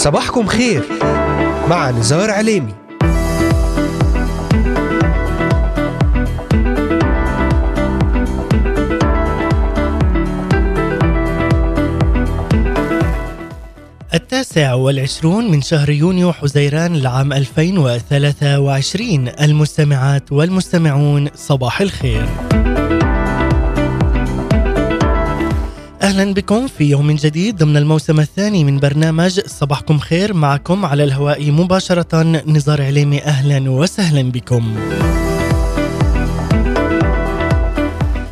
صباحكم خير. مع نزار عليمي. التاسع والعشرون من شهر يونيو حزيران العام 2023 المستمعات والمستمعون صباح الخير. أهلا بكم في يوم جديد ضمن الموسم الثاني من برنامج صباحكم خير معكم على الهواء مباشرة نزار عليمي أهلا وسهلا بكم.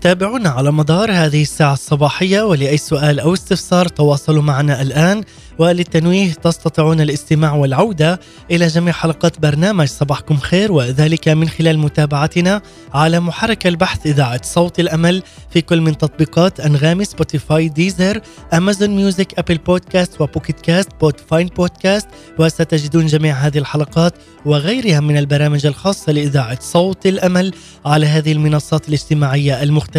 تابعونا على مدار هذه الساعة الصباحية ولأي سؤال أو استفسار تواصلوا معنا الآن. وللتنويه تستطيعون الاستماع والعودة إلى جميع حلقات برنامج صباحكم خير وذلك من خلال متابعتنا على محرك البحث إذاعة صوت الأمل في كل من تطبيقات أنغامي Spotify Deezer Amazon Music Apple Podcast و Pocket Cast Podvine Podcast وستجدون جميع هذه الحلقات وغيرها من البرامج الخاصة لإذاعة صوت الأمل على هذه المنصات الاجتماعية المختلفة.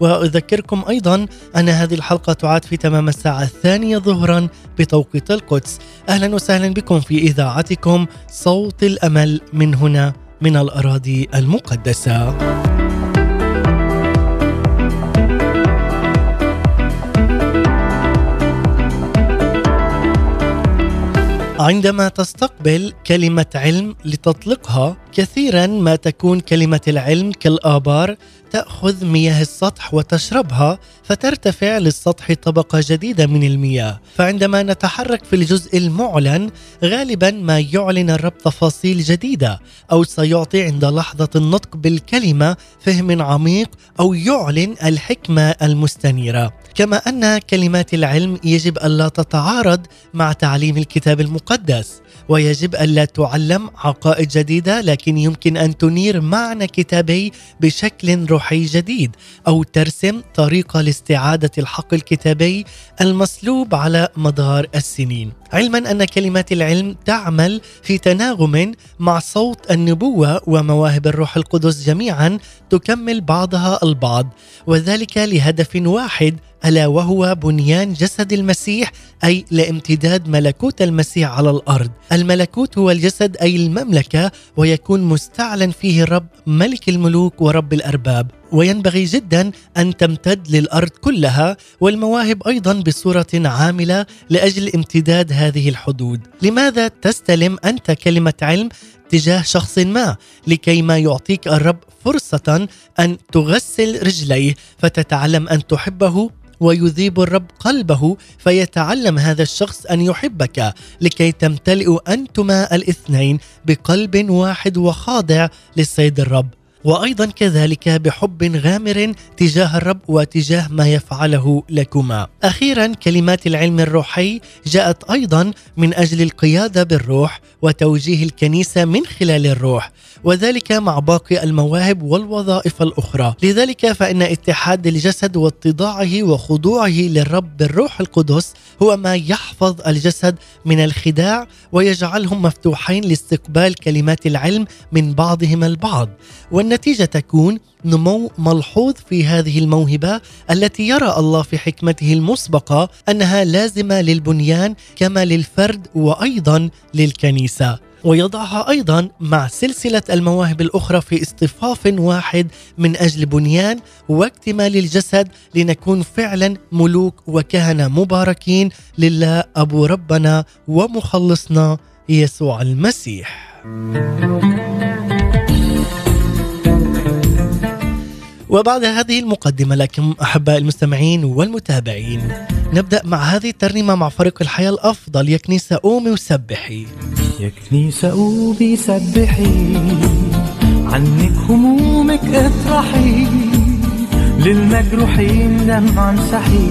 وأذكركم أيضا أن هذه الحلقة تعاد في تمام الساعة الثانية ظهرا بتوقيت القدس. أهلا وسهلا بكم في إذاعتكم صوت الأمل من هنا من الأراضي المقدسة. عندما تستقبل كلمة علم لتطلقها كثيرا ما تكون كلمة العلم كالآبار تأخذ مياه السطح وتشربها فترتفع للسطح طبقة جديدة من المياه. فعندما نتحرك في الجزء المعلن غالبا ما يعلن الرب تفاصيل جديدة أو سيعطي عند لحظة النطق بالكلمة فهم عميق أو يعلن الحكمة المستنيرة. كما أن كلمات العلم يجب ألا تتعارض مع تعليم الكتاب المقدس. ويجب ألا تعلم عقائد جديدة لكن يمكن أن تنير معنى كتابي بشكل روحي جديد أو ترسم طريقة لاستعادة الحق الكتابي المسلوب على مدار السنين. علما أن كلمات العلم تعمل في تناغم مع صوت النبوة ومواهب الروح القدس جميعا تكمل بعضها البعض وذلك لهدف واحد ألا وهو بنيان جسد المسيح أي لامتداد ملكوت المسيح على الأرض. الملكوت هو الجسد أي المملكة ويكون مستعلن فيه الرب ملك الملوك ورب الأرباب. وينبغي جدا أن تمتد للأرض كلها والمواهب أيضا بصورة عاملة لأجل امتداد هذه الحدود. لماذا تستلم أنت كلمة علم تجاه شخص ما؟ لكي ما يعطيك الرب فرصة أن تغسل رجليه فتتعلم أن تحبه ويذيب الرب قلبه فيتعلم هذا الشخص أن يحبك. لكي تمتلئوا أنتما الاثنين بقلب واحد وخاضع للسيد الرب. وأيضا كذلك بحب غامر تجاه الرب وتجاه ما يفعله لكما. أخيرا كلمات العلم الروحي جاءت أيضا من أجل القيادة بالروح وتوجيه الكنيسة من خلال الروح وذلك مع باقي المواهب والوظائف الأخرى. لذلك فإن اتحاد الجسد واتضاعه وخضوعه للرب بالروح القدس هو ما يحفظ الجسد من الخداع ويجعلهم مفتوحين لاستقبال كلمات العلم من بعضهم البعض. والنتيجه تكون نمو ملحوظ في هذه الموهبة التي يرى الله في حكمته المسبقة أنها لازمة للبنيان كما للفرد وأيضا للكنيسة ويضعها أيضا مع سلسلة المواهب الأخرى في اصطفاف واحد من أجل بنيان واكتمال الجسد لنكون فعلا ملوك وكهنة مباركين لله أبو ربنا ومخلصنا يسوع المسيح. وبعد هذه المقدمة لكم أحباء المستمعين والمتابعين نبدأ مع هذه الترنيمة مع فريق الحياة الأفضل يا كنيسة قومي وسبحي. يا كنيسة قومي سبحي عنك همومك اطرحي للمجروحين دمع امسحي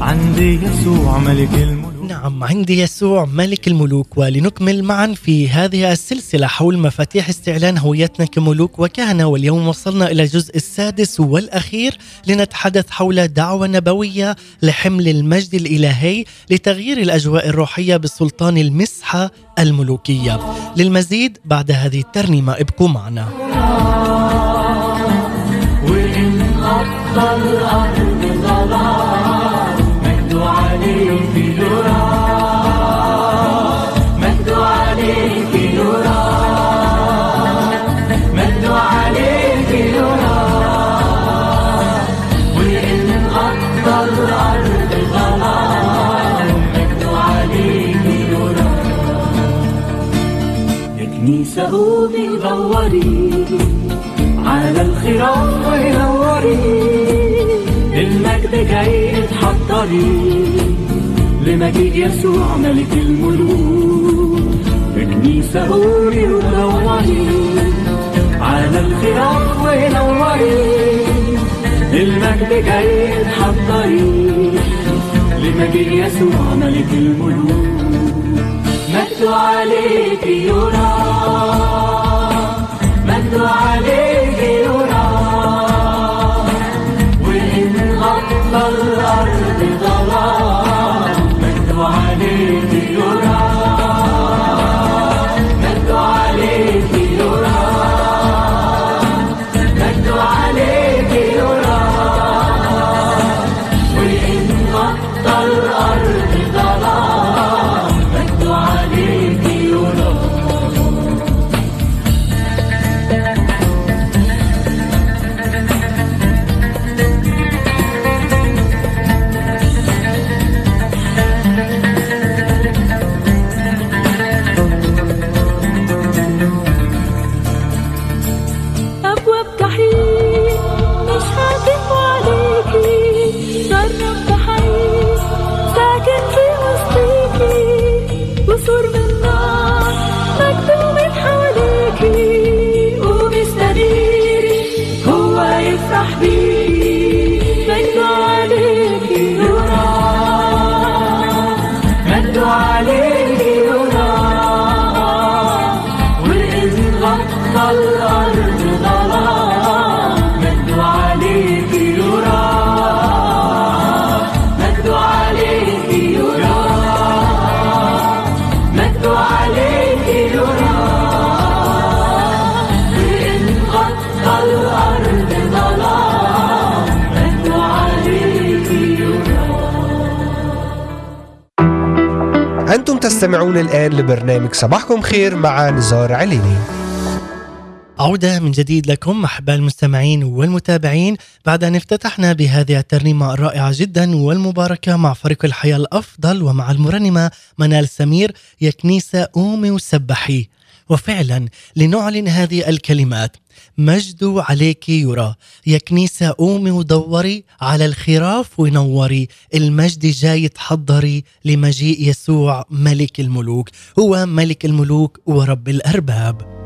عندي يسوع ملك الملوك نعم عندي يسوع ملك الملوك ولنكمل معا في هذه السلسلة حول مفاتيح استعلان هويتنا كملوك وكهنة. واليوم وصلنا إلى الجزء السادس والأخير لنتحدث حول دعوة نبوية لحمل المجد الإلهي لتغيير الأجواء الروحية بسلطان المسحة الملوكية. للمزيد بعد هذه الترنيمة ابقوا معنا. وإن ظلام دوري على الخراف ونوري المجد جاي اتحضري لمجيء يسوع ملك الملوك. كنيسة قولي ودوري على الخراف ونوري المجد جاي اتحضري لمجيء يسوع ملك الملوك. مجد عليك يرى مجد تستمعون الآن لبرنامج صباحكم خير مع نزار عليني. عودة من جديد لكم أحباء المستمعين والمتابعين. بعد أن افتتحنا بهذه الترنيمة الرائعة جدا والمباركة مع فريق الحياة الأفضل ومع المرنمة منال سمير يا كنيسة قومي وسبحي وفعلا لنعلن هذه الكلمات. مجد عليك يرى. يا كنيسة قومي ودوري على الخراف ونوري. المجد جاي تحضري لمجيء يسوع ملك الملوك. هو ملك الملوك ورب الأرباب.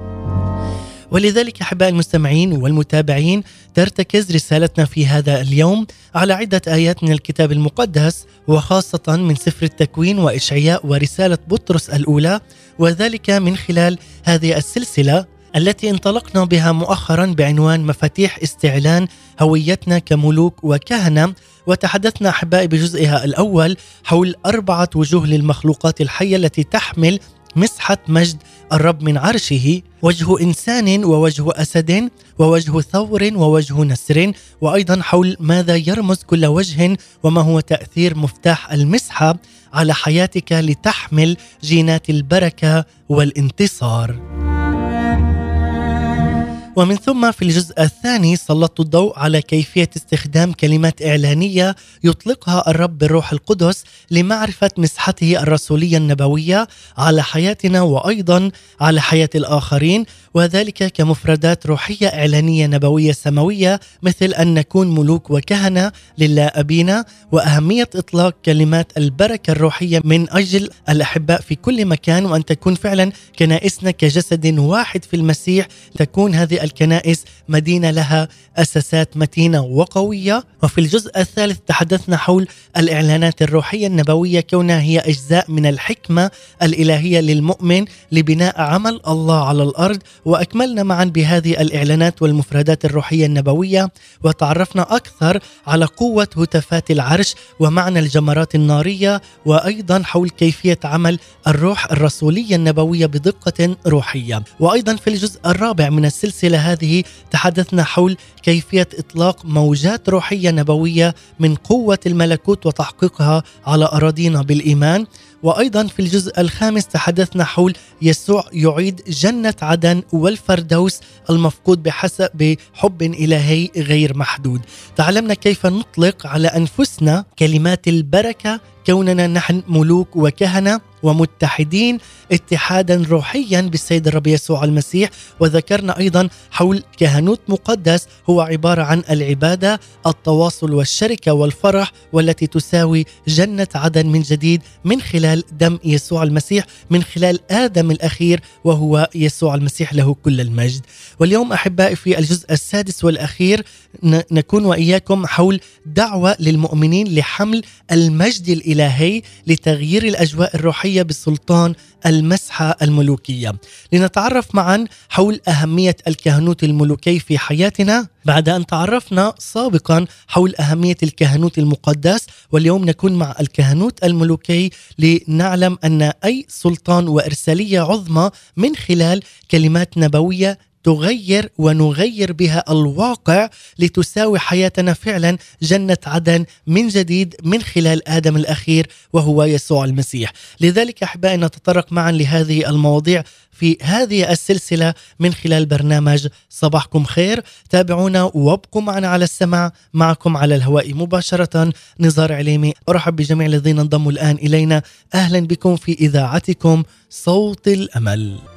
ولذلك احباء المستمعين والمتابعين ترتكز رسالتنا في هذا اليوم على عدة آيات من الكتاب المقدس وخاصة من سفر التكوين وإشعياء ورسالة بطرس الأولى وذلك من خلال هذه السلسلة التي انطلقنا بها مؤخرا بعنوان مفاتيح استعلان هويتنا كملوك وكهنة وتحدثنا أحبائي بجزئها الأول حول أربعة وجوه للمخلوقات الحية التي تحمل مسحة مجد الرب من عرشه وجه إنسان ووجه أسد ووجه ثور ووجه نسر وأيضا حول ماذا يرمز كل وجه وما هو تأثير مفتاح المسحة على حياتك لتحمل جينات البركة والانتصار. ومن ثم في الجزء الثاني سلطت الضوء على كيفية استخدام كلمات إعلانية يطلقها الرب بالروح القدس لمعرفة مسحته الرسولية النبوية على حياتنا وأيضا على حياة الآخرين وذلك كمفردات روحية إعلانية نبوية سماوية مثل أن نكون ملوك وكهنة لله أبينا وأهمية إطلاق كلمات البركة الروحية من أجل الأحباء في كل مكان وأن تكون فعلا كنائسنا كجسد واحد في المسيح تكون هذه الكنائس مدينة لها أساسات متينة وقوية. وفي الجزء الثالث تحدثنا حول الإعلانات الروحية النبوية كونها هي أجزاء من الحكمة الإلهية للمؤمن لبناء عمل الله على الأرض. وأكملنا معا بهذه الإعلانات والمفردات الروحية النبوية. وتعرفنا أكثر على قوة هتافات العرش ومعنى الجمرات النارية. وأيضا حول كيفية عمل الروح الرسولية النبوية بدقة روحية. وأيضا في الجزء الرابع من السلسلة هذه تحدثنا حول كيفية إطلاق موجات روحية نبوية من قوة الملكوت وتحقيقها على أراضينا بالإيمان وأيضا في الجزء الخامس تحدثنا حول يسوع يعيد جنة عدن والفردوس المفقود بحسب بحب إلهي غير محدود. تعلمنا كيف نطلق على أنفسنا كلمات البركة كوننا نحن ملوك وكهنة ومتحدين اتحادا روحيا بالسيد الرب يسوع المسيح. وذكرنا أيضا حول كهنوت مقدس هو عبارة عن العبادة التواصل والشركة والفرح والتي تساوي جنة عدن من جديد من خلال دم يسوع المسيح من خلال آدم الأخير وهو يسوع المسيح له كل المجد. واليوم أحبائي في الجزء السادس والأخير نكون وإياكم حول دعوة للمؤمنين لحمل المجد الإلهي لتغيير الأجواء الروحية بسلطان المسحة الملوكية. لنتعرف معا حول أهمية الكهنوت الملوكي في حياتنا. بعد أن تعرفنا سابقا حول أهمية الكهنوت المقدس واليوم نكون مع الكهنوت الملوكي لنعلم أن أي سلطان وإرسالية عظمى من خلال كلمات نبوية تغير ونغير بها الواقع لتساوي حياتنا فعلا جنة عدن من جديد من خلال آدم الأخير وهو يسوع المسيح. لذلك أحبائي نتطرق معا لهذه المواضيع في هذه السلسلة من خلال برنامج صباحكم خير. تابعونا وابقوا معنا على السمع معكم على الهواء مباشرة نزار عليمي. أرحب بجميع الذين انضموا الآن إلينا. أهلا بكم في إذاعتكم صوت الأمل.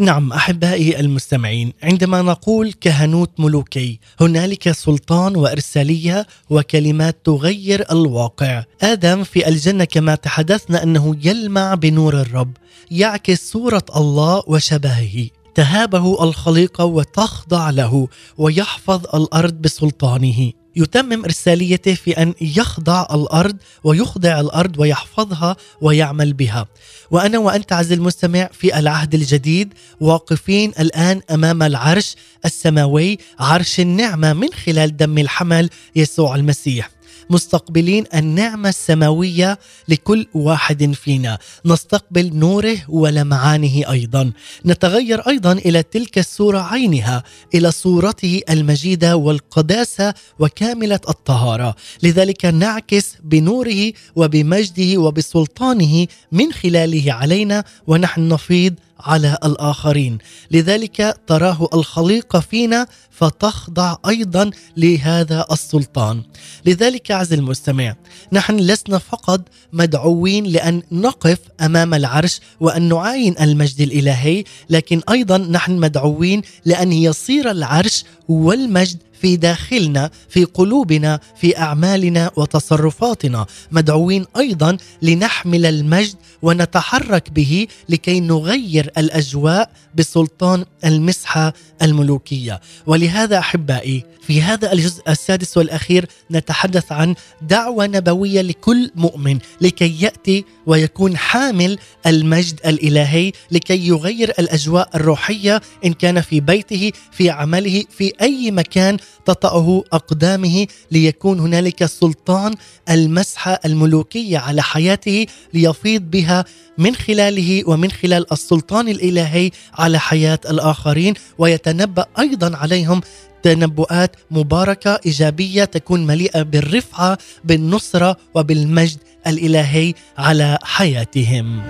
نعم أحبائي المستمعين عندما نقول كهنوت ملوكي هنالك سلطان وإرسالية وكلمات تغير الواقع. آدم في الجنة كما تحدثنا أنه يلمع بنور الرب يعكس صورة الله وشبهه. تهابه الخليقه وتخضع له ويحفظ الأرض بسلطانه. يتمم رساليته في أن يخضع الأرض ويخضع الأرض ويحفظها ويعمل بها. وأنا وأنت عز المستمع في العهد الجديد واقفين الآن أمام العرش السماوي عرش النعمة من خلال دم الحمل يسوع المسيح. مستقبلين النعمة السماوية لكل واحد فينا. نستقبل نوره ولمعانه أيضا. نتغير أيضا إلى تلك الصورة عينها إلى صورته المجيدة والقداسة وكاملة الطهارة. لذلك نعكس بنوره وبمجده وبسلطانه من خلاله علينا ونحن نفيض على الآخرين. لذلك تراه الخليقه فينا فتخضع أيضا لهذا السلطان. لذلك عز المستمع نحن لسنا فقط مدعوين لأن نقف أمام العرش وأن نعاين المجد الإلهي لكن أيضا نحن مدعوين لأن يصير العرش والمجد في داخلنا في قلوبنا في أعمالنا وتصرفاتنا. مدعوين أيضا لنحمل المجد ونتحرك به لكي نغير الأجواء بسلطان المسحه الملوكية. ولهذا أحبائي في هذا الجزء السادس والأخير نتحدث عن دعوة نبوية لكل مؤمن لكي يأتي ويكون حامل المجد الإلهي لكي يغير الأجواء الروحية إن كان في بيته في عمله في أي مكان تطأه أقدامه ليكون هنالك سلطان المسحه الملوكيه على حياته ليفيض بها من خلاله ومن خلال السلطان الإلهي على حياة الآخرين ويتنبأ أيضا عليهم تنبؤات مباركة إيجابية تكون مليئة بالرفعة بالنصرة وبالمجد الإلهي على حياتهم.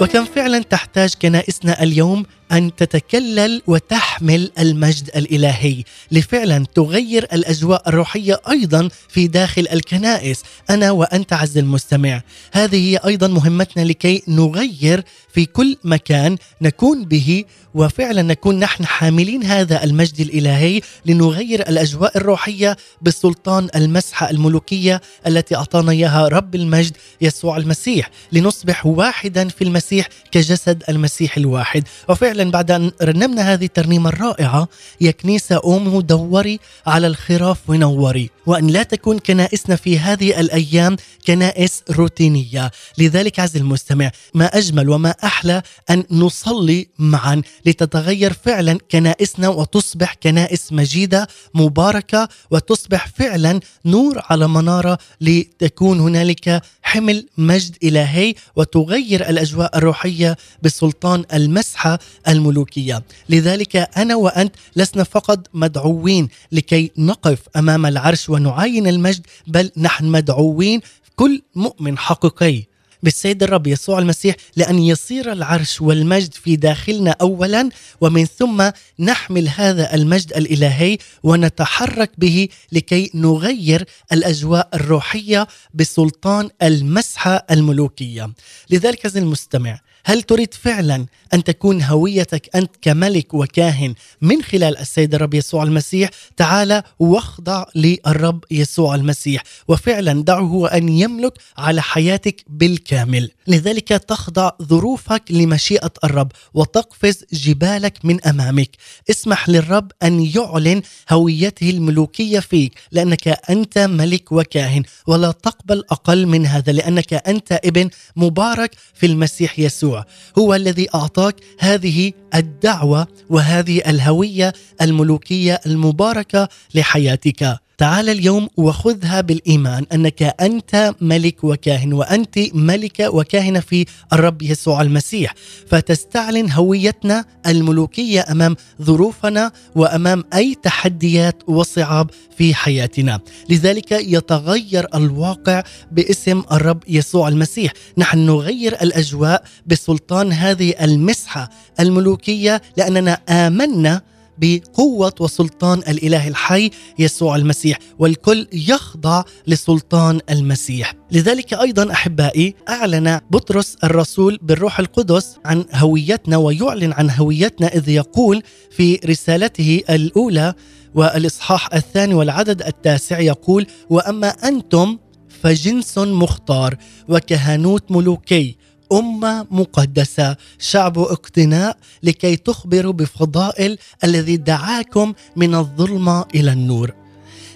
وكم فعلا تحتاج كنائسنا اليوم أن تتكلل وتحمل المجد الإلهي لفعلا تغير الأجواء الروحية أيضا في داخل الكنائس. أنا وأنت عز المستمع هذه هي أيضا مهمتنا لكي نغير في كل مكان نكون به وفعلا نكون نحن حاملين هذا المجد الإلهي لنغير الأجواء الروحية بسلطان المسحة الملوكية التي أعطانا إياها رب المجد يسوع المسيح لنصبح واحدا في المسيح كجسد المسيح الواحد. وفعلا بعد أن رنمنا هذه الترنيمة الرائعة يا كنيسة قومي دوري على الخراف ونوري وأن لا تكون كنائسنا في هذه الأيام كنائس روتينية. لذلك عز المستمع ما أجمل وما أحلى أن نصلي معا لتتغير فعلا كنائسنا وتصبح كنائس مجيدة مباركة وتصبح فعلا نور على منارة لتكون هنالك حمل مجد إلهي وتغير الأجواء الروحية بسلطان المسحة الملوكية. لذلك أنا وأنت لسنا فقط مدعوين لكي نقف أمام العرش ونعاين المجد بل نحن مدعوين كل مؤمن حقيقي. بالسيد الرب يسوع المسيح لأن يصير العرش والمجد في داخلنا أولا ومن ثم نحمل هذا المجد الإلهي ونتحرك به لكي نغير الأجواء الروحية بسلطان المسحة الملوكية. لذلك المستمع هل تريد فعلا أن تكون هويتك أنت كملك وكاهن من خلال السيد الرب يسوع المسيح؟ تعال واخضع للرب يسوع المسيح وفعلا دعه أن يملك على حياتك بالكامل. لذلك تخضع ظروفك لمشيئة الرب وتقفز جبالك من أمامك. اسمح للرب أن يعلن هويته الملوكية فيك لأنك أنت ملك وكاهن. ولا تقبل أقل من هذا لأنك أنت ابن مبارك في المسيح يسوع. هو الذي أعطاك هذه الدعوة وهذه الهوية الملوكية المباركة لحياتك. تعال اليوم وخذها بالإيمان أنك أنت ملك وكاهن وأنت ملكة وكاهنة في الرب يسوع المسيح. فتستعلن هويتنا الملوكية أمام ظروفنا وأمام أي تحديات وصعاب في حياتنا. لذلك يتغير الواقع باسم الرب يسوع المسيح. نحن نغير الأجواء بسلطان هذه المسحة الملوكية لأننا آمنا بقوة وسلطان الإله الحي يسوع المسيح والكل يخضع لسلطان المسيح. لذلك أيضا أحبائي أعلن بطرس الرسول بالروح القدس عن هويتنا ويعلن عن هويتنا إذ يقول في رسالته الأولى والإصحاح الثاني والعدد التاسع يقول وأما أنتم فجنس مختار وكهنوت ملوكي أمة مقدسة. شعب اقتناء لكي تخبروا بفضائل الذي دعاكم من الظلمة إلى النور.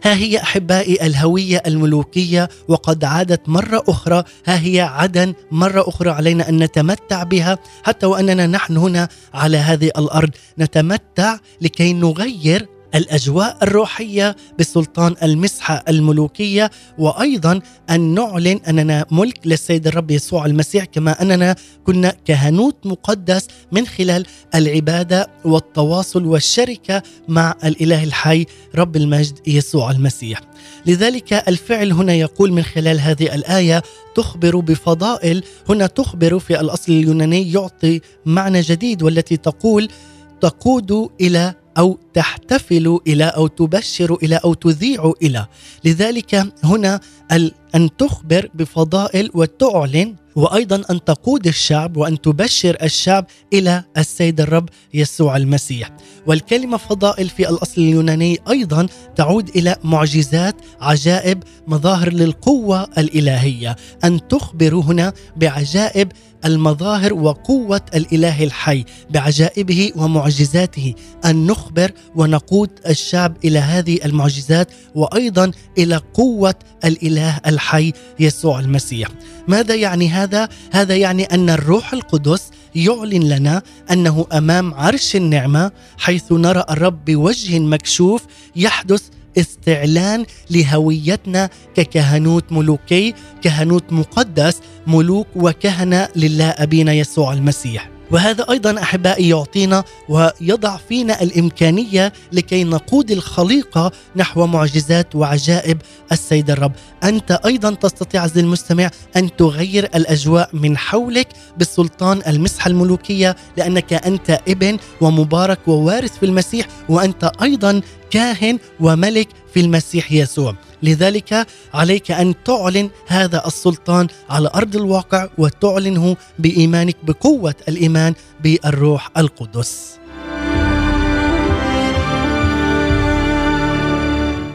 ها هي أحبائي الهوية الملوكية وقد عادت مرة أخرى. ها هي عدن مرة أخرى علينا أن نتمتع بها حتى وأننا نحن هنا على هذه الأرض. نتمتع لكي نغير الأجواء الروحية بسلطان المسحه الملوكية وأيضا أن نعلن أننا ملك للسيد الرب يسوع المسيح كما أننا كنا كهنوت مقدس من خلال العبادة والتواصل والشركة مع الإله الحي رب المجد يسوع المسيح. لذلك الفعل هنا يقول من خلال هذه الآية تخبر بفضائل هنا تخبر في الأصل اليوناني يعطي معنى جديد والتي تقول تقود إلى أو تحتفل إلى أو تبشر إلى أو تذيع إلى. لذلك هنا أن تخبر بفضائل وتعلن وأيضا أن تقود الشعب وأن تبشر الشعب إلى السيد الرب يسوع المسيح. والكلمة فضائل في الأصل اليوناني أيضا تعود إلى معجزات عجائب مظاهر للقوة الإلهية. أن تخبر هنا بعجائب المظاهر وقوة الإله الحي بعجائبه ومعجزاته. أن نخبر ونقود الشعب إلى هذه المعجزات وأيضا إلى قوة الإله الحي يسوع المسيح. ماذا يعني هذا؟ هذا يعني أن الروح القدس يعلن لنا أنه أمام عرش النعمة حيث نرى الرب بوجه مكشوف يحدث استعلان لهويتنا ككهنوت ملوكي كهنوت مقدس ملوك وكهنة لله أبينا يسوع المسيح. وهذا أيضا أحبائي يعطينا ويضع فينا الإمكانية لكي نقود الخليقه نحو معجزات وعجائب السيد الرب. أنت أيضا تستطيع عزيزي المستمع أن تغير الأجواء من حولك بالسلطان المسحه الملوكية لأنك أنت ابن ومبارك ووارث في المسيح وأنت أيضا كاهن وملك في المسيح يسوع. لذلك عليك أن تعلن هذا السلطان على أرض الواقع وتعلنه بإيمانك بقوة الإيمان بالروح القدس.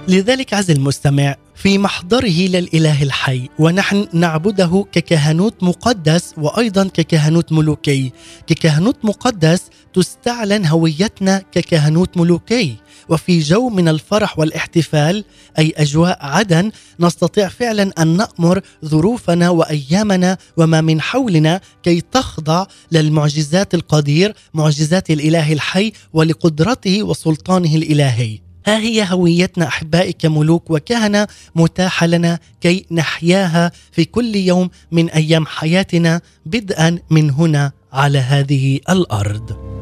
لذلك عز المستمع في محضره للإله الحي ونحن نعبده ككهنوت مقدس وأيضا ككهنوت ملوكي ككهنوت مقدس تستعلن هويتنا ككهنوت ملوكي وفي جو من الفرح والاحتفال أي أجواء عدن نستطيع فعلا أن نأمر ظروفنا وأيامنا وما من حولنا كي تخضع للمعجزات القدير معجزات الإله الحي ولقدرته وسلطانه الإلهي ها هي هويتنا احبائي كملوك وكهنة متاحة لنا كي نحياها في كل يوم من أيام حياتنا بدءا من هنا على هذه الأرض.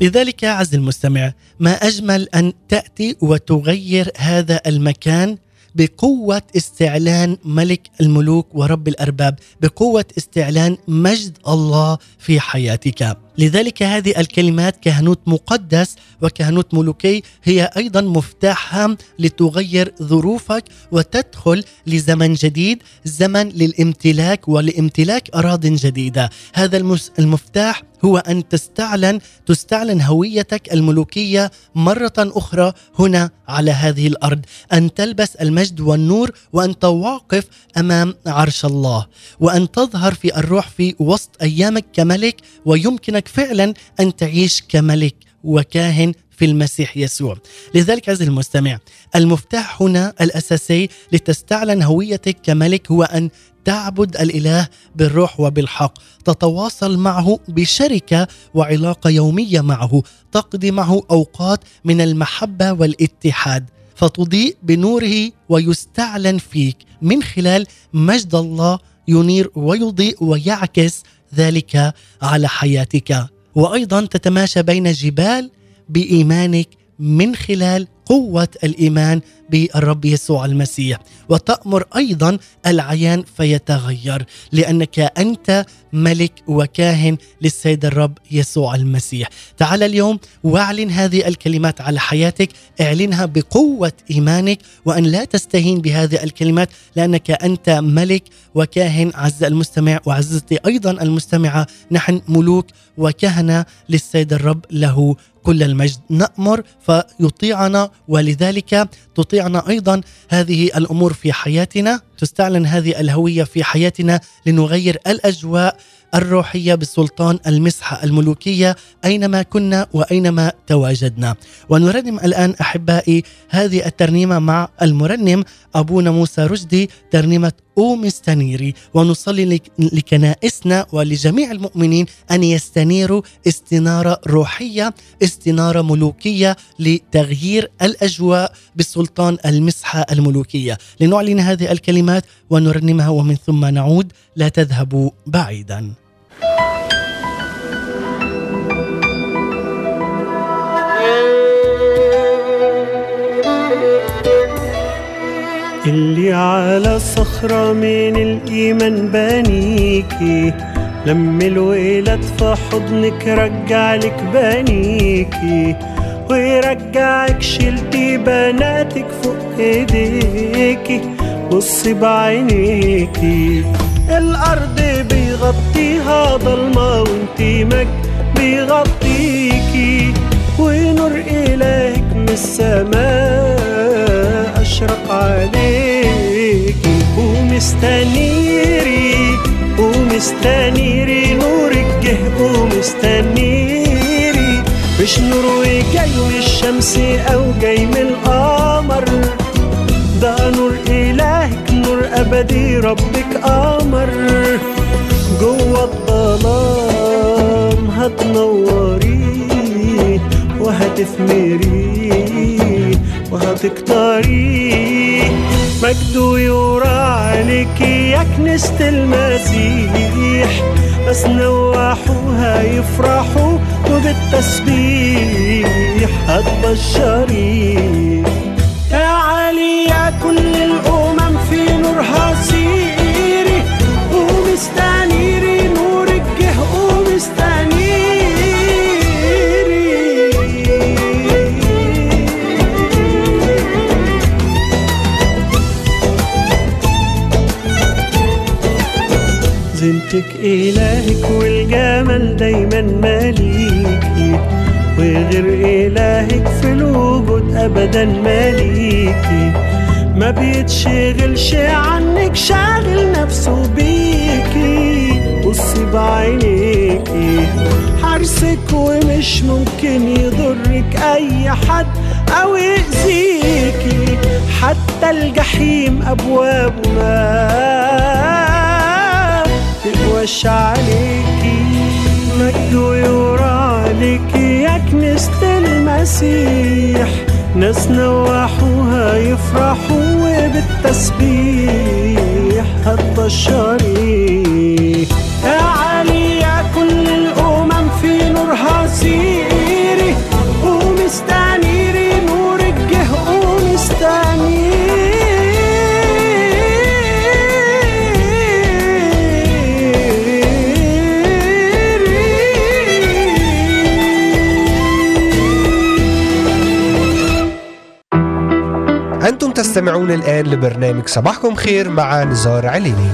لذلك عز المستمع ما أجمل أن تأتي وتغير هذا المكان بقوة استعلان ملك الملوك ورب الأرباب بقوة استعلان مجد الله في حياتك. لذلك هذه الكلمات كهنوت مقدس وكهنوت ملوكي هي أيضا مفتاح هام لتغير ظروفك وتدخل لزمن جديد زمن للامتلاك ولامتلاك أراض جديدة. هذا المفتاح هو أن تستعلن تستعلن هويتك الملوكية مرة أخرى هنا على هذه الأرض. أن تلبس المجد والنور وانت واقف أمام عرش الله. وأن تظهر في الروح في وسط أيامك كملك ويمكنك فعلا أن تعيش كملك وكاهن في المسيح يسوع. لذلك عزيزي المستمع المفتاح هنا الأساسي لتستعلن هويتك كملك هو أن تعبد الإله بالروح وبالحق. تتواصل معه بشركة وعلاقة يومية معه. تقضي معه أوقات من المحبة والاتحاد. فتضيء بنوره ويستعلن فيك. من خلال مجد الله ينير ويضيء ويعكس ذلك على حياتك. وأيضا تتماشى بين جبال بإيمانك من خلال قوة الإيمان بالرب يسوع المسيح. وتأمر أيضا العيان فيتغير لأنك أنت ملك وكاهن للسيد الرب يسوع المسيح. تعال اليوم واعلن هذه الكلمات على حياتك. اعلنها بقوة إيمانك وأن لا تستهين بهذه الكلمات لأنك أنت ملك وكاهن. عز المستمع وعزتي أيضا المستمعة نحن ملوك وكهنة للسيد الرب له كل المجد نأمر فيطيعنا ولذلك تطيعنا أيضا. هذه الأمور في حياتنا تستعلن هذه الهوية في حياتنا لنغير الأجواء. الروحية بالسلطان المسحه الملوكية أينما كنا وأينما تواجدنا. ونرنم الآن أحبائي هذه الترنيمة مع المرنم أبونا موسى رشدي ترنيمة أو مستنيري ونصلي لكنائسنا ولجميع المؤمنين أن يستنيروا استنارة روحية استنارة ملوكية لتغيير الأجواء بالسلطان المسحه الملوكية. لنعلن هذه الكلمات ونرنمها ومن ثم نعود. لا تذهبوا بعيدا. اللي على صخرة من الإيمان بانيكي لما الولاد في حضنك رجع لك بانيكي ويرجعك شلتي بناتك فوق ايديكي بصي بعينيكي الأرض بيغطيها ضلمة وانتي بيغطيكي ونور إلهك من السماء. عليكي ومستنيري ومستنيري نورك جه ومستنيري. مش نور جاي من الشمس أو جاي من القمر. ده نور إلهك نور أبدي ربك قمر جوه الظلام هتنوري وهتثمري. وهتكتري مجده يورى عليك يا كنيسة المسيح بس نواحوها يفرحوا وبالتسبيح هتبشري زينتك إلهك والجمال دايما ماليكي وغير إلهك في الوجود أبدا ماليكي ما بيتشغلش عنك شاغل نفسه بيكي بصي بعينيكي حارسك ومش ممكن يضرك أي حد أو يأذيكي. حتى الجحيم أبوابه تقواش عليكي مجد يرى عليكي يا كنيسة المسيح ناس نواحوها يفرحوا وبالتسبيح هتبشري يا كل الأمم في نورها سيري تستمعون الآن لبرنامج صباحكم خير مع نزار عليني.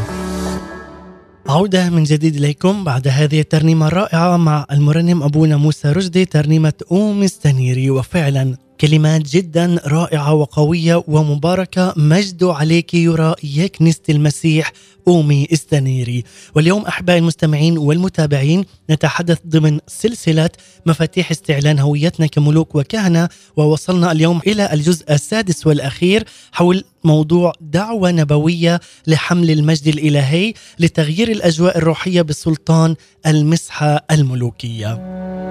عودة من جديد إليكم بعد هذه الترنيمة الرائعة مع المرنم أبونا موسى رشدي ترنيمة أوم استنيري وفعلا كلمات جدا رائعة وقوية ومباركة. مجد عليك يرى يا كنيسة المسيح أومي استنيري. واليوم أحبائي المستمعين والمتابعين نتحدث ضمن سلسلة مفاتيح استعلان هويتنا كملوك وكهنة. ووصلنا اليوم إلى الجزء السادس والأخير حول موضوع دعوة نبوية لحمل المجد الإلهي لتغيير الأجواء الروحية بسلطان المسحة الملوكية.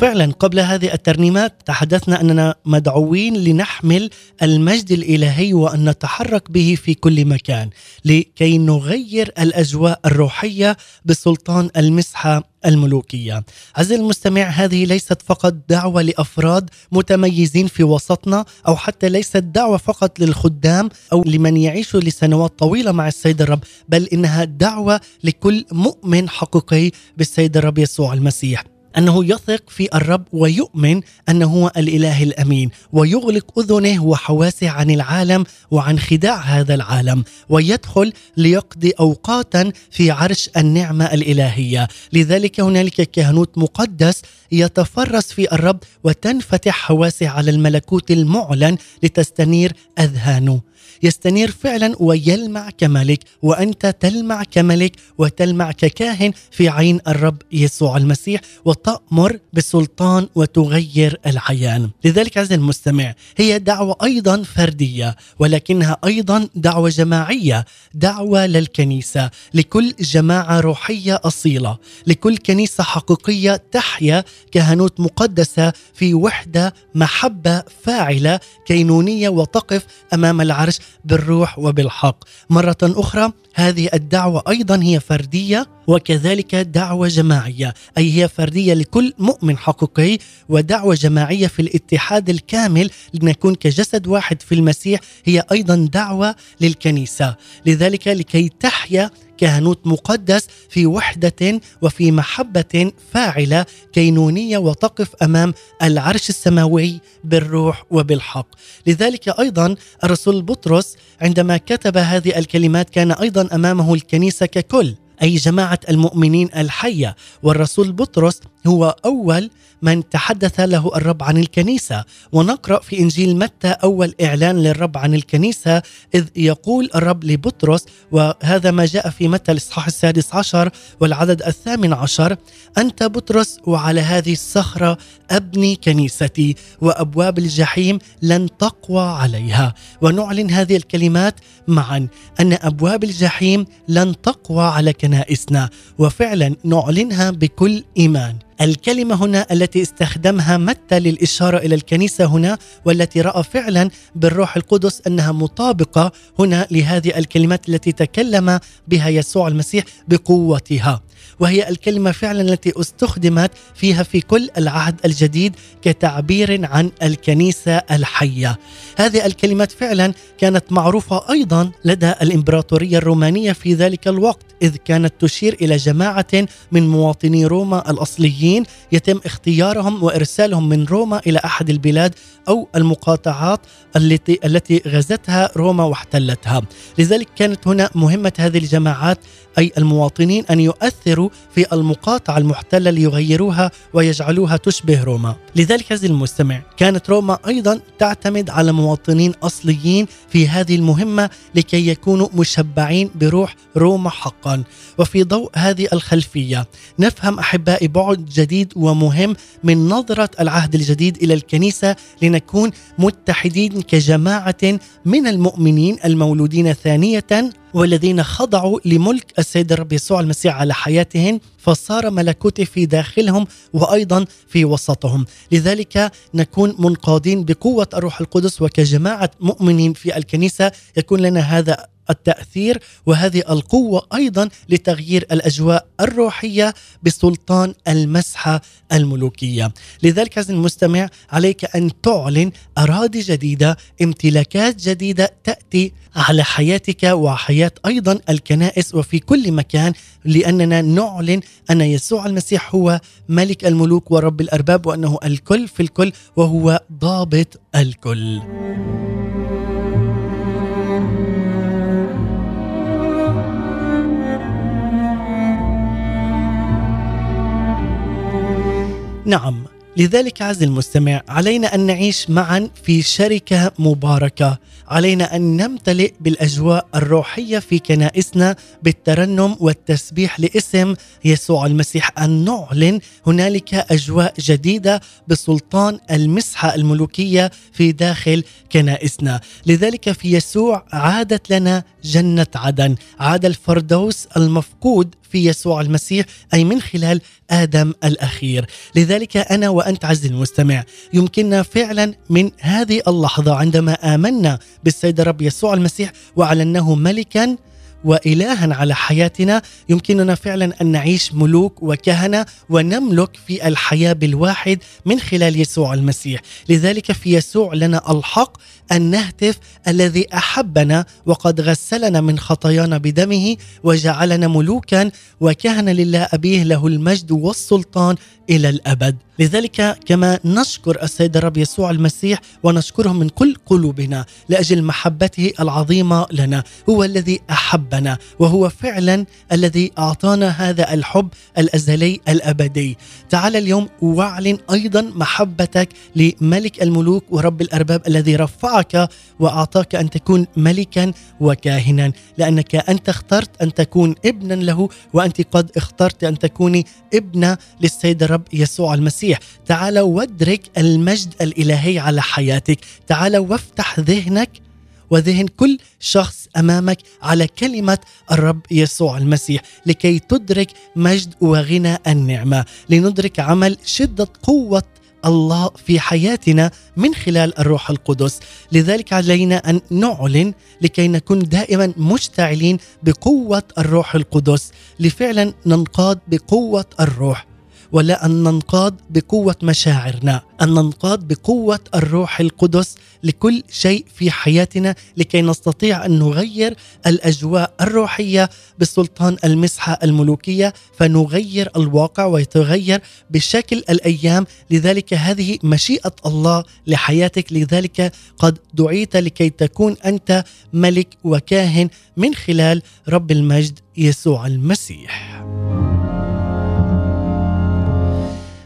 فعلا قبل هذه الترنيمات تحدثنا أننا مدعوين لنحمل المجد الإلهي وأن نتحرك به في كل مكان لكي نغير الأجواء الروحية بسلطان المسحة الملوكية. عزيزي المستمع هذه ليست فقط دعوة لأفراد متميزين في وسطنا أو حتى ليست دعوة فقط للخدام أو لمن يعيشوا لسنوات طويلة مع السيد الرب، بل إنها دعوة لكل مؤمن حقيقي بالسيد الرب يسوع المسيح. أنه يثق في الرب ويؤمن أنه هو الإله الأمين ويغلق أذنه وحواسه عن العالم وعن خداع هذا العالم ويدخل ليقضي أوقاتا في عرش النعمة الإلهية، لذلك هنالك كهنوت مقدس يتفرس في الرب وتنفتح حواسه على الملكوت المعلن لتستنير أذهانه. يستنير فعلا ويلمع كملك وأنت تلمع كملك وتلمع ككاهن في عين الرب يسوع المسيح وتأمر بسلطان وتغير العيان. لذلك عزيزي المستمع هي دعوة أيضا فردية ولكنها أيضا دعوة جماعية، دعوة للكنيسة، لكل جماعة روحية أصيلة، لكل كنيسة حقيقية تحيا كهنوت مقدسة في وحدة محبة فاعلة كينونية وتقف أمام العرش بالروح وبالحق. مرة أخرى هذه الدعوة أيضا هي فردية وكذلك دعوة جماعية، أي هي فردية لكل مؤمن حقيقي ودعوة جماعية في الاتحاد الكامل لنكون كجسد واحد في المسيح هي أيضا دعوة للكنيسة، لذلك لكي تحيا كهنوت مقدس في وحدة وفي محبة فاعلة كينونية وتقف أمام العرش السماوي بالروح وبالحق. لذلك أيضا الرسول بطرس عندما كتب هذه الكلمات كان أيضا أمامه الكنيسة ككل. أي جماعة المؤمنين الحية. والرسول بطرس هو أول من تحدث له الرب عن الكنيسة. ونقرأ في إنجيل متى أول إعلان للرب عن الكنيسة إذ يقول الرب لبطرس وهذا ما جاء في متى الإصحاح السادس عشر والعدد الثامن عشر أنت بطرس وعلى هذه الصخرة أبني كنيستي وأبواب الجحيم لن تقوى عليها. ونعلن هذه الكلمات معا أن أبواب الجحيم لن تقوى على كنيستي كنائسنا وفعلا نعلنها بكل إيمان. الكلمة هنا التي استخدمها متى للإشارة إلى الكنيسة هنا والتي رأى فعلا بالروح القدس أنها مطابقة هنا لهذه الكلمات التي تكلم بها يسوع المسيح بقوتها. وهي الكلمة فعلا التي استخدمت فيها في كل العهد الجديد كتعبير عن الكنيسة الحية. هذه الكلمات فعلا كانت معروفة أيضا لدى الإمبراطورية الرومانية في ذلك الوقت إذ كانت تشير إلى جماعة من مواطني روما الأصليين يتم اختيارهم وإرسالهم من روما إلى أحد البلاد أو المقاطعات التي التي غزتها روما واحتلتها. لذلك كانت هنا مهمة هذه الجماعات أي المواطنين أن يؤثروا في المقاطعة المحتلة ليغيروها ويجعلوها تشبه روما. لذلك عزيزي المستمع كانت روما أيضا تعتمد على مواطنين أصليين في هذه المهمة لكي يكونوا مشبعين بروح روما حقا. وفي ضوء هذه الخلفية نفهم أحبائي بعد جديد ومهم من نظرة العهد الجديد إلى الكنيسة لنكون متحدين كجماعة من المؤمنين المولودين ثانية والذين خضعوا لملك السيد الرب يسوع المسيح على حياتهم فصار ملكوته في داخلهم وأيضا في وسطهم، لذلك نكون منقادين بقوة الروح القدس وكجماعة مؤمنين في الكنيسة يكون لنا هذا التأثير وهذه القوة أيضا لتغيير الأجواء الروحية بسلطان المسحة الملوكية. لذلك عزيزي المستمع عليك أن تعلن أراضي جديدة، امتلاكات جديدة تأتي على حياتك وحياة أيضا الكنائس وفي كل مكان لأننا نعلن أن يسوع المسيح هو ملك الملوك ورب الأرباب وأنه الكل في الكل وهو ضابط الكل. نعم لذلك عز المستمع علينا أن نعيش معا في شركة مباركة. علينا أن نمتلئ بالأجواء الروحية في كنائسنا بالترنم والتسبيح لاسم يسوع المسيح. أن نعلن هنالك أجواء جديدة بسلطان المسحة الملوكية في داخل كنائسنا. لذلك في يسوع عادت لنا جنة عدن. عاد الفردوس المفقود في يسوع المسيح أي من خلال آدم الأخير، لذلك أنا وأنت عز المستمع يمكننا فعلا من هذه اللحظة عندما آمنا بالسيد الرب يسوع المسيح وأعلناه ملكا والها على حياتنا. يمكننا فعلا أن نعيش ملوك وكهنة ونملك في الحياة بالواحد من خلال يسوع المسيح، لذلك في يسوع لنا الحق أن نهتف الذي أحبنا وقد غسلنا من خطايانا بدمه وجعلنا ملوكا وكهنة لله أبيه له المجد والسلطان إلى الأبد. لذلك كما نشكر السيد الرب يسوع المسيح ونشكره من كل قلوبنا لأجل محبته العظيمة لنا، هو الذي أحبنا وهو فعلا الذي أعطانا هذا الحب الأزلي الأبدي. تعال اليوم واعلن أيضا محبتك لملك الملوك ورب الأرباب الذي رفعك وأعطاك أن تكون ملكا وكاهنا، لأنك أنت اخترت أن تكون ابنا له وأنت قد اخترت أن تكوني ابنة للسيد الرب يسوع المسيح. تعال وادرك المجد الإلهي على حياتك، تعال وافتح ذهنك وذهن كل شخص أمامك على كلمة الرب يسوع المسيح لكي تدرك مجد وغنى النعمة، لندرك عمل شدة قوة الله في حياتنا من خلال الروح القدس، لذلك علينا أن نعلن لكي نكون دائما مشتعلين بقوة الروح القدس، لفعلا ننقاد بقوة الروح. ولا أن ننقاد بقوة مشاعرنا، أن ننقاد بقوة الروح القدس لكل شيء في حياتنا لكي نستطيع أن نغير الأجواء الروحية بسلطان المسحه الملوكية فنغير الواقع ويتغير بشكل الأيام، لذلك هذه مشيئة الله لحياتك، لذلك قد دعيت لكي تكون أنت ملك وكاهن من خلال رب المجد يسوع المسيح.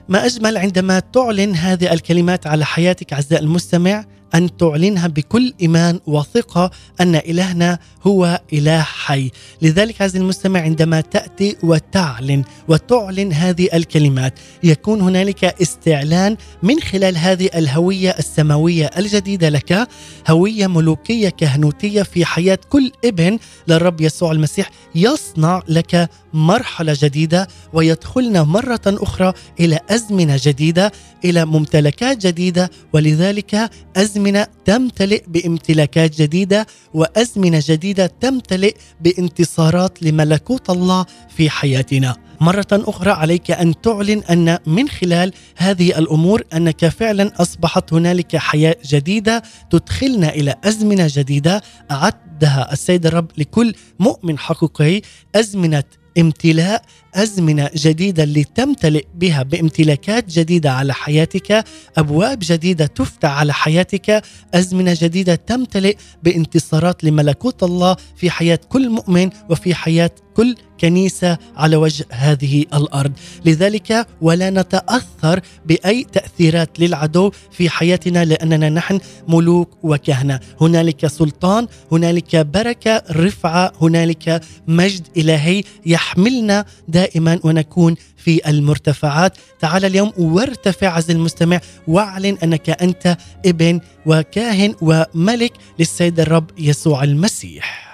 ما أجمل عندما تعلن هذه الكلمات على حياتك أعزائي المستمع أن تعلنها بكل إيمان وثقة أن إلهنا هو إله حي، لذلك عزيزي المستمع عندما تأتي وتعلن وتعلن هذه الكلمات يكون هنالك استعلان من خلال هذه الهوية السماوية الجديدة لك، هوية ملوكية كهنوتية في حياة كل ابن. للرب يسوع المسيح يصنع لك مرحلة جديدة ويدخلنا مرة أخرى إلى أزمنة جديدة إلى ممتلكات جديدة ولذلك أزمنة تمتلئ بامتلاكات جديدة وأزمنة جديدة تمتلئ بانتصارات لملكوت الله في حياتنا. مرة أخرى عليك أن تعلن أن من خلال هذه الأمور أنك فعلا أصبحت هنالك حياة جديدة تدخلنا إلى أزمنة جديدة أعدها السيد الرب لكل مؤمن حقيقي أزمنة امتلاء أزمنة جديدة لتمتلئ بها بامتلاكات جديدة على حياتك، أبواب جديدة تفتح على حياتك، أزمنة جديدة تمتلئ بانتصارات لملكوت الله في حياة كل مؤمن وفي حياة كل كنيسة على وجه هذه الأرض، لذلك ولا نتأثر بأي تأثيرات للعدو في حياتنا لأننا نحن ملوك وكهنة، هنالك سلطان، هنالك بركة، رفعة، هنالك مجد إلهي يحملنا دائما ونكون في المرتفعات، تعال اليوم وارتفع عز المستمع واعلن أنك أنت ابن وكاهن وملك للسيد الرب يسوع المسيح.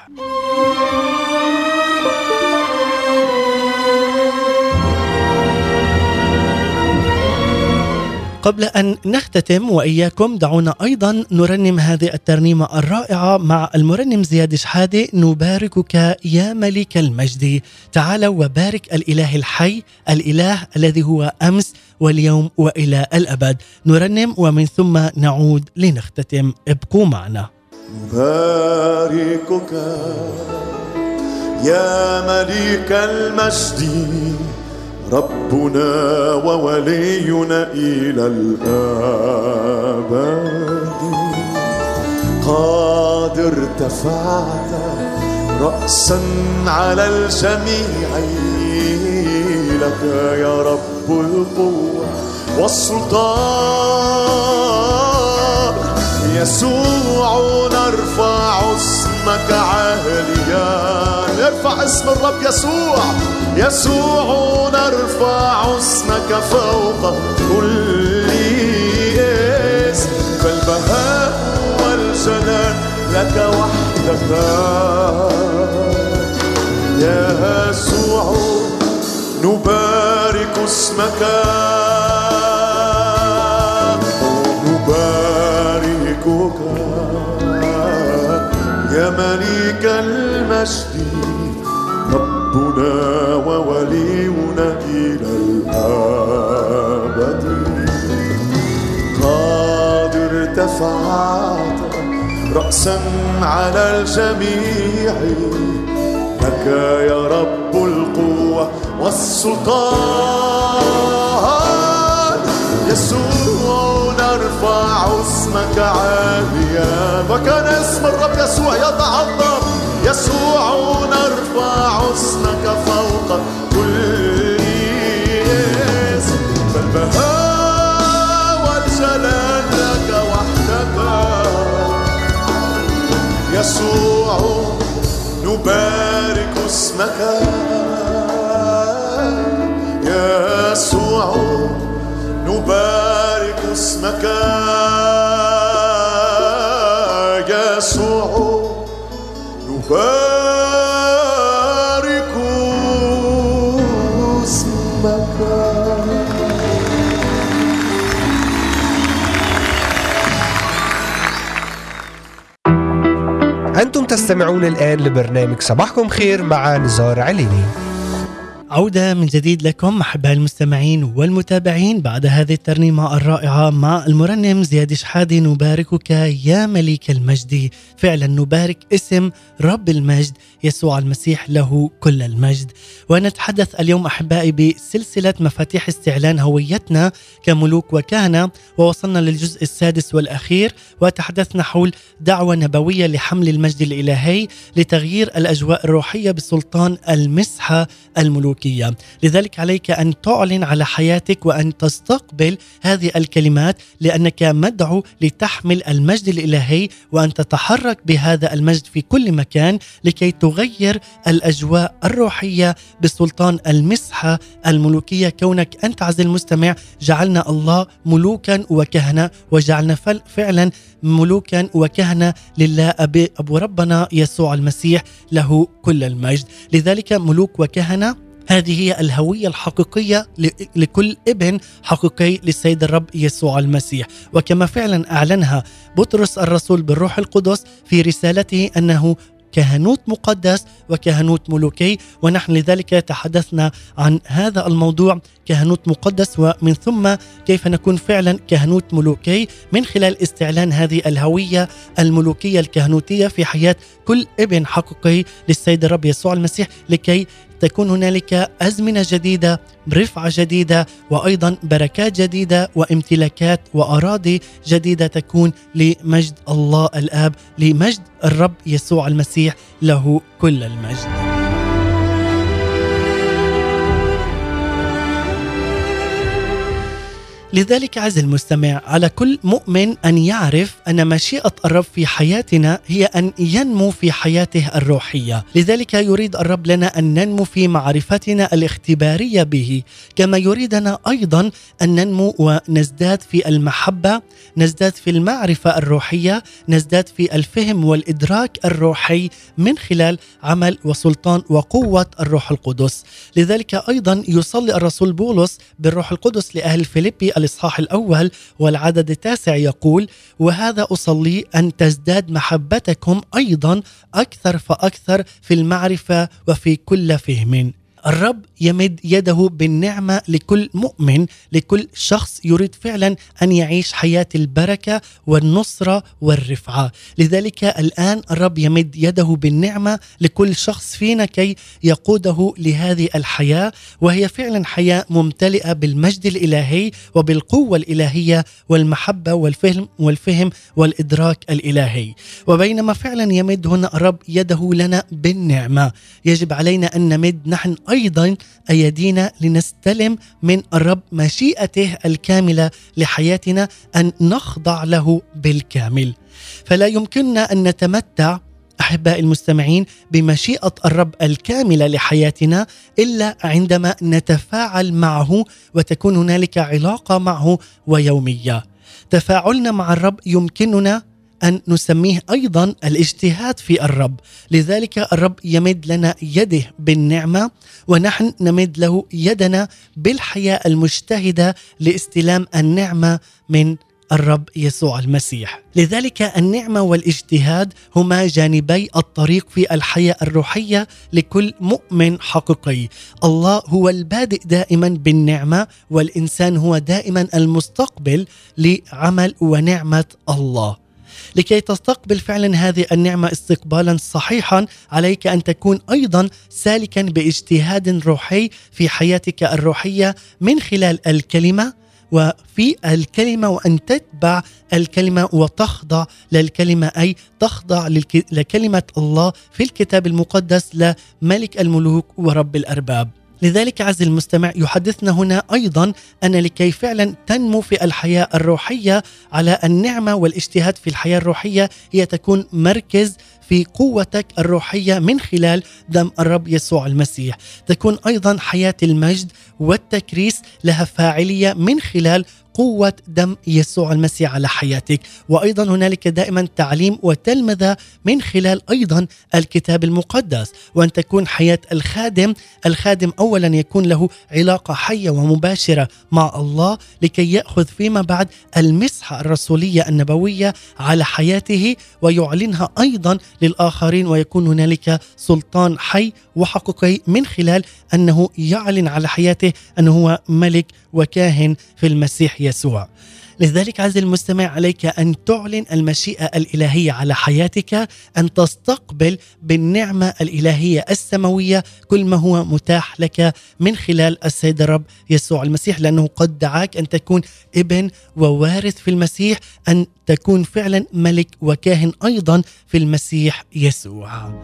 قبل أن نختتم وإياكم دعونا أيضا نرنم هذه الترنيمة الرائعة مع المرنم زياد شحادة. نباركك يا ملك المجد. تعال وبارك الإله الحي الإله الذي هو أمس واليوم وإلى الأبد. نرنم ومن ثم نعود لنختتم. ابقوا معنا. نباركك يا ملك المجد. ربنا وولينا إلى الآباد. قد ارتفعت رأسا على الجميع لك يا رب القوة والسلطان. يسوع نرفع اسمك عاليا. ارفع اسم الرب يسوع. يسوع نرفع اسمك فوق كل اسم فالبهاء والجلال لك وحدك. يا يسوع نبارك اسمك. ملك المجد. ربنا وولينا إلى الأبد. قد ارتفعت رأسا على الجميع. لك يا رب القوة والسلطان. يسوع اسمك عاليا وكان اسم الرب يسوع يتعظم يسوع نرفع اسمك فوق كل اسم. فالبهاء والجلال لك وحدك. يسوع نبارك اسمك. يسوع نبارك اسمك يسوع. نبارك اسمك. أنتم تستمعون الآن لبرنامج صباحكم خير مع نزار عليني. عودة من جديد لكم أحباء المستمعين والمتابعين بعد هذه الترنيمة الرائعة مع المرنم زياد شحادي نباركك يا ملك المجد. فعلا نبارك اسم رب المجد يسوع المسيح له كل المجد. ونتحدث اليوم أحبائي بسلسلة مفاتيح استعلان هويتنا كملوك وكهنة. ووصلنا للجزء السادس والأخير وتحدثنا حول دعوة نبوية لحمل المجد الإلهي لتغيير الأجواء الروحية بسلطان المسحة الملوكية لذلك عليك أن تعلن على حياتك وأن تستقبل هذه الكلمات لأنك مدعو لتحمل المجد الإلهي وأن تتحرك بهذا المجد في كل مكان لكي تغير الأجواء الروحية بسلطان المسحة الملوكية. كونك أنت عز المستمع جعلنا الله ملوكا وكهنة وجعلنا فعلا ملوكا وكهنة لله. أبي أبو ربنا يسوع المسيح له كل المجد. لذلك ملوك وكهنة هذه هي الهوية الحقيقية لكل ابن حقيقي للسيد الرب يسوع المسيح. وكما فعلا أعلنها بطرس الرسول بالروح القدس في رسالته أنه كهنوت مقدس وكهنوت ملوكي ونحن لذلك تحدثنا عن هذا الموضوع كهنوت مقدس ومن ثم كيف نكون فعلا كهنوت ملوكي من خلال استعلان هذه الهوية الملوكية الكهنوتية في حياة كل ابن حقيقي للسيد الرب يسوع المسيح لكي تكون هنالك أزمنة جديدة رفعة جديدة وأيضا بركات جديدة وامتلاكات وأراضي جديدة تكون لمجد الله الآب لمجد الرب يسوع المسيح له كل المجد. لذلك عز المستمع على كل مؤمن أن يعرف أن مشيئة الرب في حياتنا هي أن ينمو في حياته الروحية، لذلك يريد الرب لنا أن ننمو في معرفتنا الاختبارية به، كما يريدنا أيضا أن ننمو ونزداد في المحبة، نزداد في المعرفة الروحية، نزداد في الفهم والإدراك الروحي من خلال عمل وسلطان وقوة الروح القدس، لذلك أيضا يصلي الرسول بولس بالروح القدس لأهل فيليبي الإصحاح الأول والعدد التاسع يقول: وهذا أصلي أن تزداد محبتكم أيضا أكثر فأكثر في المعرفة وفي كل فهم. الرب يمد يده بالنعمة لكل مؤمن لكل شخص يريد فعلا أن يعيش حياة البركة والنصرة والرفعة. لذلك الآن الرب يمد يده بالنعمة لكل شخص فينا كي يقوده لهذه الحياة وهي فعلا حياة ممتلئة بالمجد الإلهي وبالقوة الإلهية والمحبة والفهم والفهم والإدراك الإلهي. وبينما فعلا يمد هنا الرب يده لنا بالنعمة. يجب علينا أن نمد. نحن أيضا أيدينا لنستلم من الرب مشيئته الكاملة لحياتنا أن نخضع له بالكامل. فلا يمكننا أن نتمتع أحبائي المستمعين بمشيئة الرب الكاملة لحياتنا إلا عندما نتفاعل معه وتكون هنالك علاقة معه ويومية. تفاعلنا مع الرب يمكننا أن نسميه أيضا الاجتهاد في الرب، لذلك الرب يمد لنا يده بالنعمة ونحن نمد له يدنا بالحياة المجتهدة لاستلام النعمة من الرب يسوع المسيح. لذلك النعمة والاجتهاد هما جانبي الطريق في الحياة الروحية لكل مؤمن حقيقي. الله هو البادئ دائما بالنعمة والإنسان هو دائما المستقبل لعمل ونعمة الله. لكي تستقبل فعلا هذه النعمة استقبالا صحيحا عليك أن تكون أيضا سالكا باجتهاد روحي في حياتك الروحية من خلال الكلمة وفي الكلمة وأن تتبع الكلمة وتخضع للكلمة أي تخضع لكلمة الله في الكتاب المقدس لملك الملوك ورب الأرباب. لذلك عز المستمع يحدثنا هنا أيضا أن لكي فعلا تنمو في الحياة الروحية على النعمة والاجتهاد في الحياة الروحية هي تكون مركز في قوتك الروحية من خلال دم الرب يسوع المسيح، تكون أيضا حياة المجد والتكريس لها فاعلية من خلال قوة دم يسوع المسيح على حياتك. وأيضا هنالك دائما تعليم وتلمذة من خلال أيضا الكتاب المقدس. وأن تكون حياة الخادم الخادم أولا يكون له علاقة حية ومباشرة مع الله لكي يأخذ فيما بعد المسحة الرسولية النبوية على حياته ويعلنها أيضا للآخرين ويكون هنالك سلطان حي وحقيقي من خلال أنه يعلن على حياته أنه هو ملك وكاهن في المسيح يسوع يسوع لذلك عز المستمع عليك أن تعلن المشيئة الإلهية على حياتك أن تستقبل بالنعمة الإلهية السماوية كل ما هو متاح لك من خلال السيد الرب يسوع المسيح لأنه قد دعاك أن تكون ابن ووارث في المسيح أن تكون فعلا ملك وكاهن أيضا في المسيح يسوع.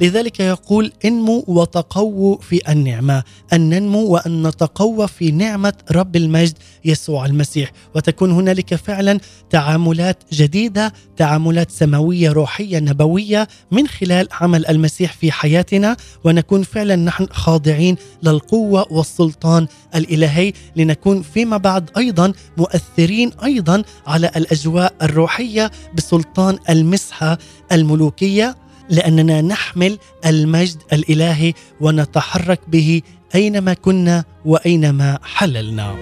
لذلك يقول انموا وتقووا في النعمة، أن ننمو وأن نتقوى في نعمة رب المجد يسوع المسيح، وتكون هنالك فعلا تعاملات جديدة، تعاملات سماوية روحية نبوية من خلال عمل المسيح في حياتنا، ونكون فعلا نحن خاضعين للقوة والسلطان الإلهي. لنكون فيما بعد أيضا مؤثرين أيضا على الأجواء الروحية بسلطان المسحة الملوكية. لأننا نحمل المجد الإلهي ونتحرك به أينما كنا وأينما حللنا.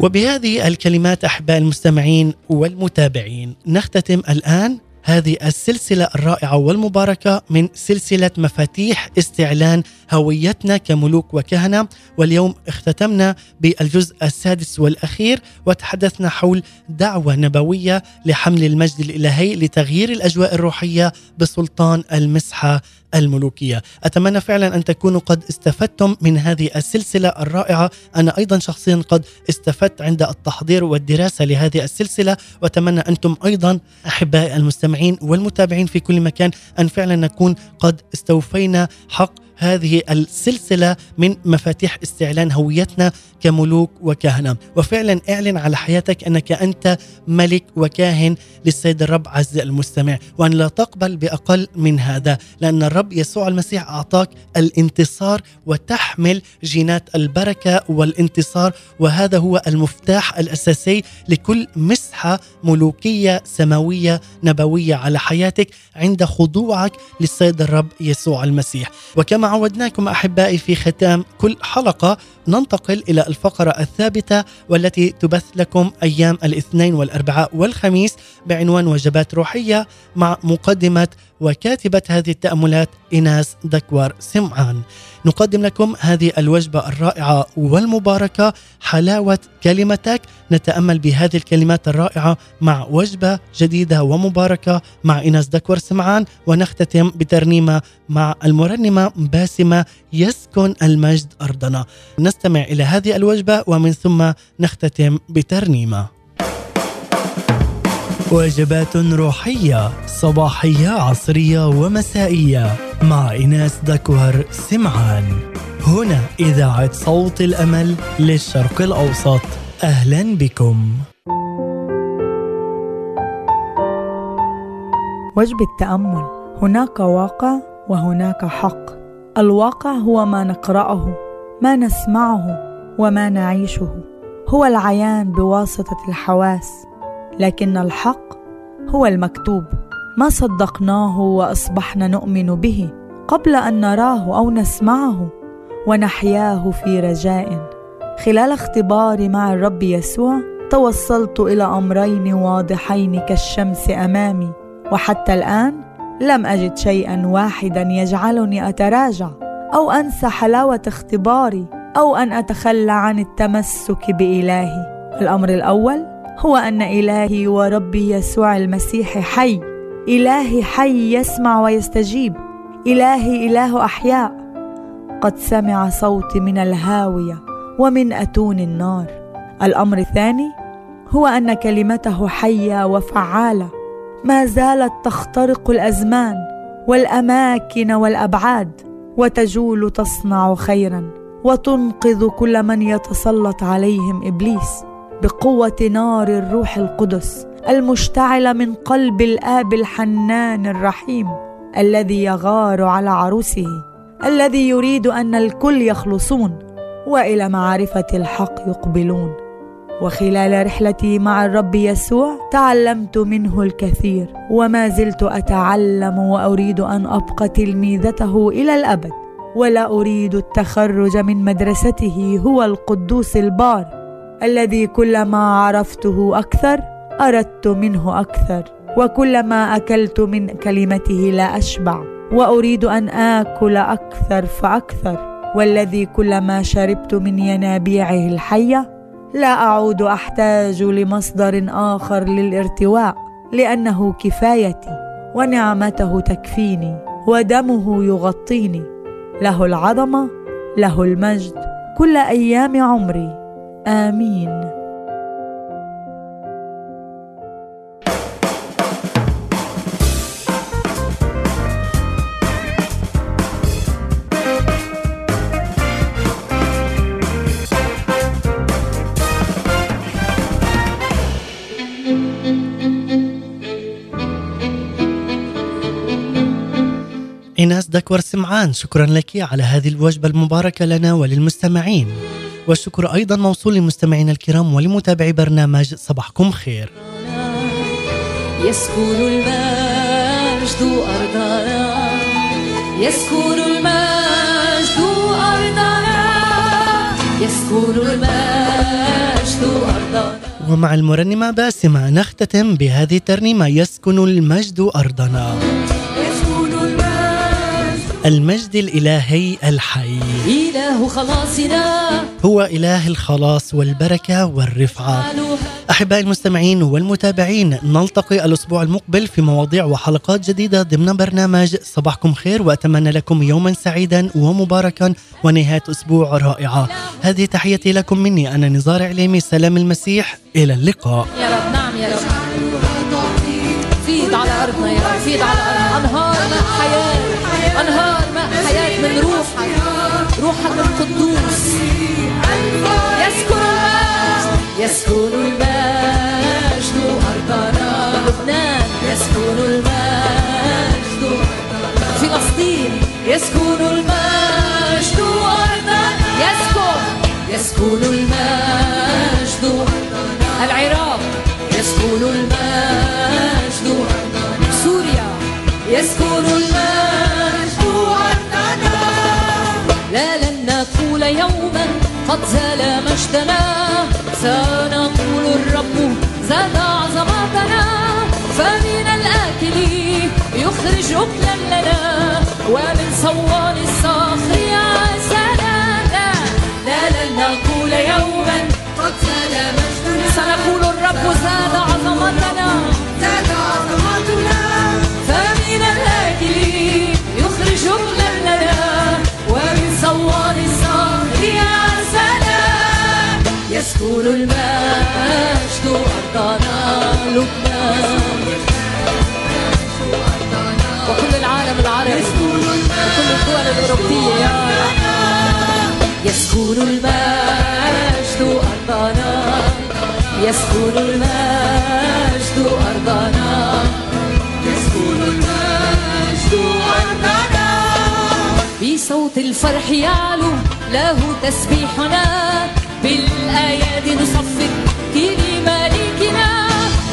وبهذه الكلمات احباء المستمعين والمتابعين نختتم الآن هذه السلسلة الرائعة والمباركة من سلسلة مفاتيح استعلان هويتنا كملوك وكهنة. واليوم اختتمنا بالجزء السادس والأخير وتحدثنا حول دعوة نبوية لحمل المجد الإلهي لتغيير الأجواء الروحية بسلطان المسحه الملوكية، أتمنى فعلا أن تكونوا قد استفدتم من هذه السلسلة الرائعة، أنا أيضا شخصيا قد استفدت عند التحضير والدراسة لهذه السلسلة وأتمنى أنتم أيضا أحبائي المستمعين والمتابعين في كل مكان أن فعلا نكون قد استوفينا حق هذه السلسلة من مفاتيح استعلان هويتنا كملوك وكهنة، وفعلا اعلن على حياتك أنك أنت ملك وكاهن للسيد الرب عز المستمع، وأن لا تقبل بأقل من هذا، لأن الرب يسوع المسيح أعطاك الانتصار وتحمل جينات البركة والانتصار وهذا هو المفتاح الأساسي لكل مسحة ملوكية سماوية نبوية على حياتك عند خضوعك للسيد الرب يسوع المسيح، وكما عودناكم أحبائي في ختام كل حلقة. ننتقل إلى الفقرة الثابتة والتي تبث لكم أيام الاثنين والأربعاء والخميس بعنوان وجبات روحية مع مقدمة وكاتبة هذه التأملات ايناس دكوار سمعان. نقدم لكم هذه الوجبة الرائعة والمباركة حلاوة كلمتك نتأمل بهذه الكلمات الرائعة مع وجبة جديدة ومباركة مع ايناس دكوار سمعان ونختتم بترنيمة مع المرنمة باسمة يسكن المجد أرضنا. نستمع إلى هذه الوجبة ومن ثم نختتم بترنيمة. وجبات روحية صباحية عصرية ومسائية. مع إيناس دكوهر سمعان. هنا إذاعة صوت الأمل للشرق الأوسط. أهلا بكم. وجبة تأمل هناك واقع وهناك حق. الواقع هو ما نقرأه ما نسمعه وما نعيشه. هو العيان بواسطة الحواس. لكن الحق هو المكتوب. ما صدقناه وأصبحنا نؤمن به قبل أن نراه أو نسمعه ونحياه في رجاء. خلال اختباري مع الرب يسوع توصلت إلى أمرين واضحين كالشمس أمامي وحتى الآن لم أجد شيئا واحدا يجعلني أتراجع أو أنسى حلاوة اختباري أو أن أتخلى عن التمسك بإلهي. الأمر الأول هو أن إلهي وربي يسوع المسيح حي. إلهي حي يسمع ويستجيب. إلهي إله أحياء. قد سمع صوتي من الهاوية ومن أتون النار. الأمر الثاني هو أن كلمته حية وفعالة. ما زالت تخترق الأزمان والأماكن والأبعاد وتجول تصنع خيرا وتنقذ كل من يتسلط عليهم إبليس. بقوة نار الروح القدس المشتعله من قلب الآب الحنان الرحيم الذي يغار على عروسه الذي يريد أن الكل يخلصون وإلى معرفة الحق يقبلون. وخلال رحلتي مع الرب يسوع تعلمت منه الكثير وما زلت أتعلم وأريد أن أبقى تلميذته إلى الأبد. ولا أريد التخرج من مدرسته هو القدوس البار. الذي كلما عرفته أكثر أردت منه أكثر. وكلما أكلت من كلمته لا أشبع. وأريد أن آكل أكثر فأكثر. والذي كلما شربت من ينابيعه الحية لا أعود أحتاج لمصدر آخر للارتواء لأنه كفايتي ونعمته تكفيني ودمه يغطيني. له العظمة له المجد كل أيام عمري. آمين. إيناس دكور سمعان شكرا لك على هذه الوجبة المباركة لنا وللمستمعين. والشكر أيضا موصول لمستمعينا الكرام ولمتابعي برنامج صباحكم خير. يسكن المجد أرضنا يسكن المجد أرضنا يسكن المجد أرضنا ومع المرنمة باسمة نختتم بهذه الترنيمة. يسكن المجد أرضنا المجد الإلهي الحي. إله خلاصنا. هو إله الخلاص والبركة والرفعة. أحبائي المستمعين والمتابعين نلتقي الأسبوع المقبل في مواضيع وحلقات جديدة ضمن برنامج صباحكم خير وأتمنى لكم يوما سعيدا ومباركا ونهاية أسبوع رائعة. هذه تحيتي لكم مني أنا نزار عليمي سلام المسيح إلى اللقاء. يا رب نعم يا رب. فيض على أرضنا يا رب فيض على أرضنا. أنهار ماء حياة أنهار ماء حياة من روحك روحك القدوس يسكن المجد يسكن المجد أرضنا لبنان يسكن المجد فلسطين يسكن المجد أرضنا يسكن يسكن المجد مجدنا سنقول الرب زاد عظمتنا. فمن الآكل يخرج أكلا لنا ومن صوان الصخر عسانا لا لن نقول يوما قد زال مجدنا سنقول الرب زاد عظمتنا. يسكن المجد أرضنا لبنان وكل العالم العربي وكل الدول الأوروبية يا رب. يسكن المجد أرضنا يسكن المجد أرضنا يسكن المجد أرضنا بصوت الفرح يعلو له تسبيحنا. بالأيادي نصفق لملكنا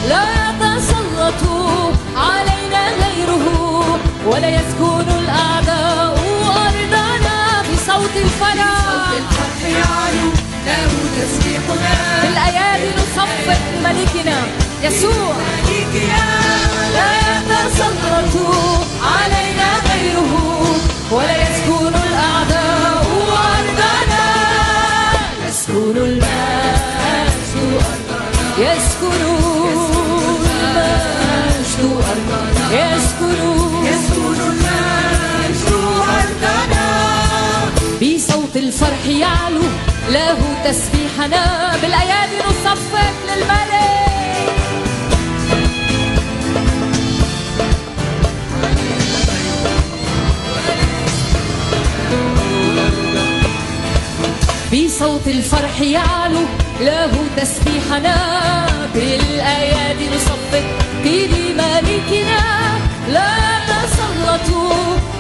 لا يتسلط علينا غيره ولا يسكن الأعداء أرضنا بصوت الفرح يعلو له تسبيحنا تسبيحنا بالأيادي نصفق للملك بصوت الفرح يعلو له تسبيحنا بالأيادي نصفق. لملكنا لا تسلط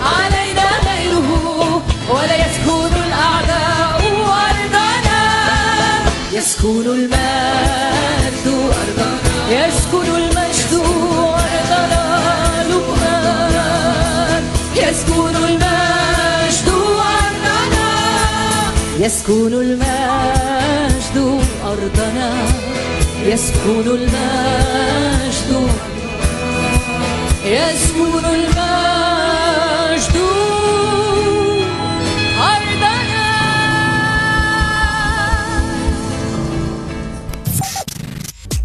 علينا غيره ولا يسكن الأعداء. يسكن المجد أرضنا يسكن المجد أرضنا لبنان. يسكن المجد أرضنا يسكن المجد أرضنا يسكن المجد يسكن المجد.